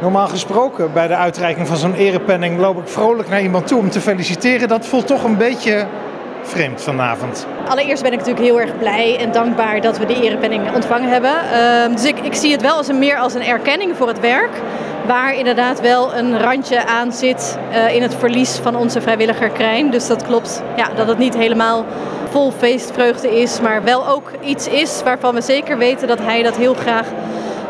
Normaal gesproken bij de uitreiking van zo'n erepenning loop ik vrolijk naar iemand toe om te feliciteren. Dat voelt toch een beetje vreemd vanavond. Allereerst ben ik natuurlijk heel erg blij en dankbaar dat we die erepenning ontvangen hebben. Ehm, dus ik, ik zie het wel als een, meer als een erkenning voor het werk. Waar inderdaad wel een randje aan zit uh, in het verlies van onze vrijwilliger Krijn. Dus dat klopt ja, dat het niet helemaal vol feestvreugde is. Maar wel ook iets is waarvan we zeker weten dat hij dat heel graag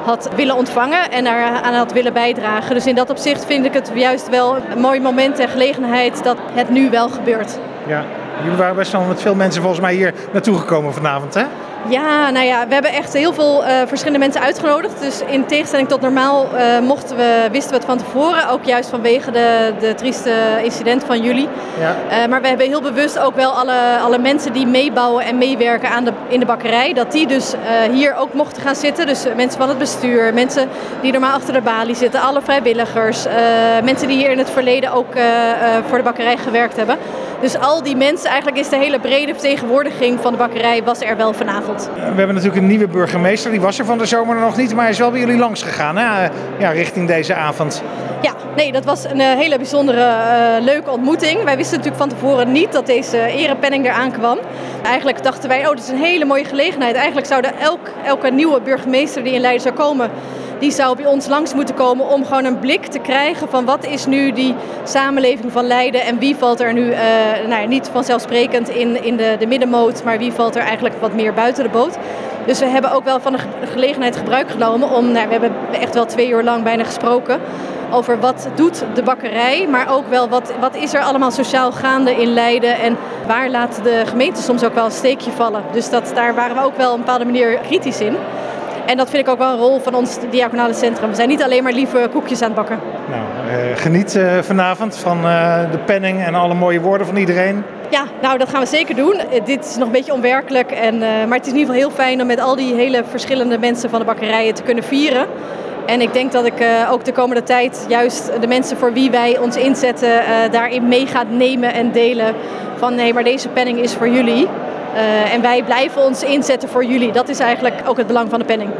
had willen ontvangen en daaraan had willen bijdragen. Dus in dat opzicht vind ik het juist wel een mooi moment en gelegenheid dat het nu wel gebeurt. Ja, jullie waren best wel met veel mensen volgens mij hier naartoe gekomen vanavond, hè? Ja, nou ja, we hebben echt heel veel uh, verschillende mensen uitgenodigd. Dus in tegenstelling tot normaal uh, mochten we, wisten we het van tevoren. Ook juist vanwege de, de trieste incident van jullie. Ja. Uh, maar we hebben heel bewust ook wel alle, alle mensen die meebouwen en meewerken aan de, in de bakkerij. Dat die dus hier ook mochten gaan zitten. Dus mensen van het bestuur, mensen die normaal achter de balie zitten. Alle vrijwilligers. mensen die hier in het verleden ook voor de bakkerij gewerkt hebben. Dus al die mensen, eigenlijk is de hele brede vertegenwoordiging van de bakkerij was er wel vanavond. We hebben natuurlijk een nieuwe burgemeester, die was er van de zomer nog niet, maar hij is wel bij jullie langs gegaan, hè? Ja, richting deze avond. Ja, nee, dat was een hele bijzondere, uh, leuke ontmoeting. Wij wisten natuurlijk van tevoren niet dat deze erepenning eraan kwam. Eigenlijk dachten wij, oh, dit is een hele mooie gelegenheid. Eigenlijk zouden elk, elke nieuwe burgemeester die in Leiden zou komen, die zou bij ons langs moeten komen om gewoon een blik te krijgen van wat is nu die samenleving van Leiden en wie valt er nu, uh, nou ja, niet vanzelfsprekend in, in de, de middenmoot, maar wie valt er eigenlijk wat meer buiten de boot. Dus we hebben ook wel van de gelegenheid gebruik genomen om, nou, we hebben echt wel twee uur lang bijna gesproken over wat doet de bakkerij, maar ook wel wat, wat is er allemaal sociaal gaande in Leiden en waar laat de gemeente soms ook wel een steekje vallen. Dus dat, daar waren we ook wel op een bepaalde manier kritisch in. En dat vind ik ook wel een rol van ons diaconale centrum. We zijn niet alleen maar lieve koekjes aan het bakken. Nou, uh, geniet uh, vanavond van uh, de penning en alle mooie woorden van iedereen. Ja, nou dat gaan we zeker doen. dit is nog een beetje onwerkelijk. En, maar het is in ieder geval heel fijn om met al die hele verschillende mensen van de bakkerijen te kunnen vieren. En ik denk dat ik ook de komende tijd juist de mensen voor wie wij ons inzetten daarin mee gaat nemen en delen. Van nee, maar deze penning is voor jullie. Uh, en wij blijven ons inzetten voor jullie. Dat is eigenlijk ook het belang van de penning.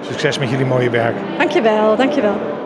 Succes met jullie mooie werk. Dankjewel, dankjewel.